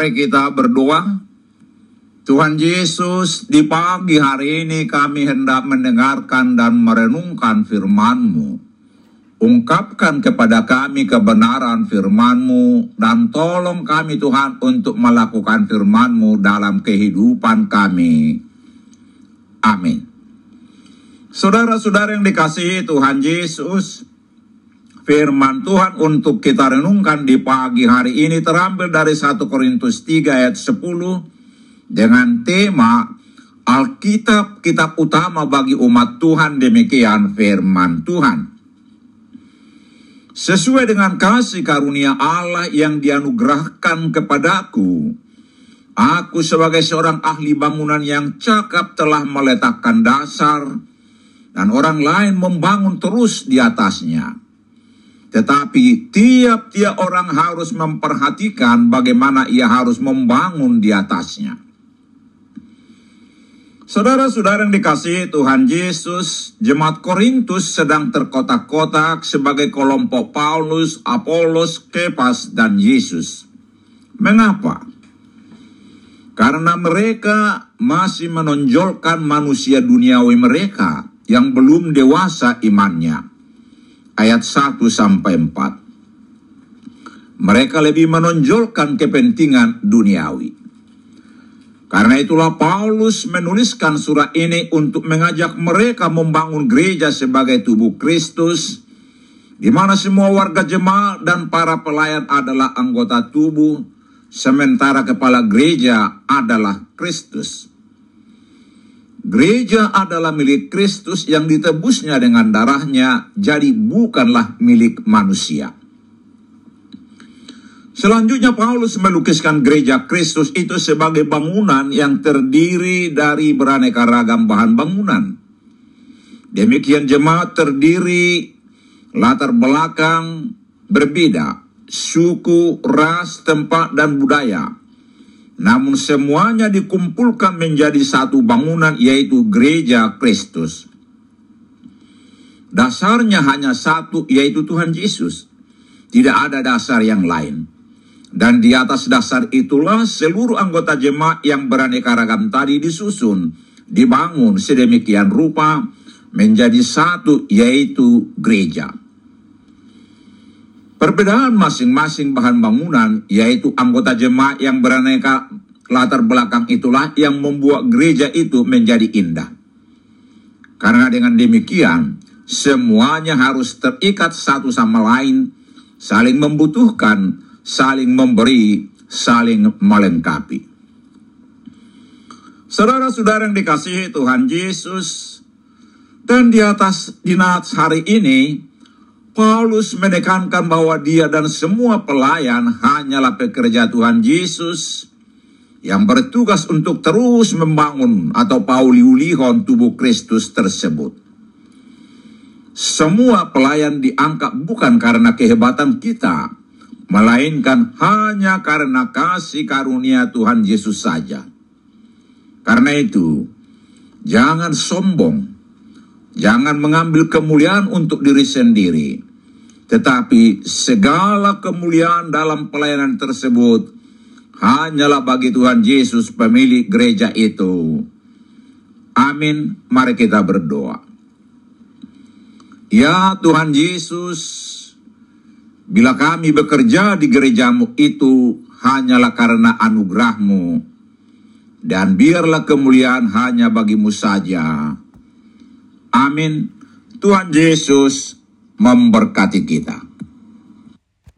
Mari kita berdoa. Tuhan Yesus, di pagi hari ini kami hendak mendengarkan dan merenungkan firman-Mu. Ungkapkan kepada kami kebenaran firman-Mu dan tolong kami Tuhan untuk melakukan firman-Mu dalam kehidupan kami. Amin. Saudara-saudara yang dikasihi Tuhan Yesus, firman Tuhan untuk kita renungkan di pagi hari ini terambil dari 1 Korintus 3 ayat 10 dengan tema Alkitab kitab utama bagi umat Tuhan demikian firman Tuhan. Sesuai dengan kasih karunia Allah yang dianugerahkan kepadaku, aku sebagai seorang ahli bangunan yang cakap telah meletakkan dasar dan orang lain membangun terus di atasnya. Tetapi tiap-tiap orang harus memperhatikan bagaimana ia harus membangun di atasnya. Saudara-saudara yang dikasihi Tuhan Yesus, jemaat Korintus sedang terkotak-kotak sebagai kelompok Paulus, Apolos, Kepas, dan Yesus. Mengapa? Karena mereka masih menonjolkan manusia duniawi mereka yang belum dewasa imannya. Ayat 1 sampai 4. Mereka lebih menonjolkan kepentingan duniawi. Karena itulah Paulus menuliskan surat ini untuk mengajak mereka membangun gereja sebagai tubuh Kristus, di mana semua warga jemaat dan para pelayan adalah anggota tubuh, sementara kepala gereja adalah Kristus. Gereja adalah milik Kristus yang ditebusnya dengan darahnya, jadi bukanlah milik manusia. Selanjutnya Paulus melukiskan gereja Kristus itu sebagai bangunan yang terdiri dari beraneka ragam bahan bangunan. Demikian jemaat terdiri latar belakang berbeda, suku, ras, tempat, dan budaya. Namun semuanya dikumpulkan menjadi satu bangunan yaitu gereja Kristus. Dasarnya hanya satu yaitu Tuhan Yesus. Tidak ada dasar yang lain. Dan di atas dasar itulah seluruh anggota jemaat yang beraneka ragam tadi disusun, dibangun sedemikian rupa menjadi satu yaitu gereja. Perbedaan masing-masing bahan bangunan yaitu anggota jemaat yang beraneka latar belakang itulah yang membuat gereja itu menjadi indah. Karena dengan demikian semuanya harus terikat satu sama lain, saling membutuhkan, saling memberi, saling melengkapi. Saudara-saudara yang dikasihi Tuhan Yesus, dan di atas dinat hari ini, Paulus menekankan bahwa dia dan semua pelayan hanyalah pekerja Tuhan Yesus yang bertugas untuk terus membangun atau pauliulihon tubuh Kristus tersebut. Semua pelayan diangkat bukan karena kehebatan kita, melainkan hanya karena kasih karunia Tuhan Yesus saja. Karena itu, jangan sombong, jangan mengambil kemuliaan untuk diri sendiri, tetapi segala kemuliaan dalam pelayanan tersebut hanyalah bagi Tuhan Yesus pemilik gereja itu. Amin. Mari kita berdoa. Ya Tuhan Yesus, Bila kami bekerja di gerejamu itu hanyalah karena anugerahmu. Dan biarlah kemuliaan hanya bagimu saja. Amin. Tuhan Yesus memberkati kita.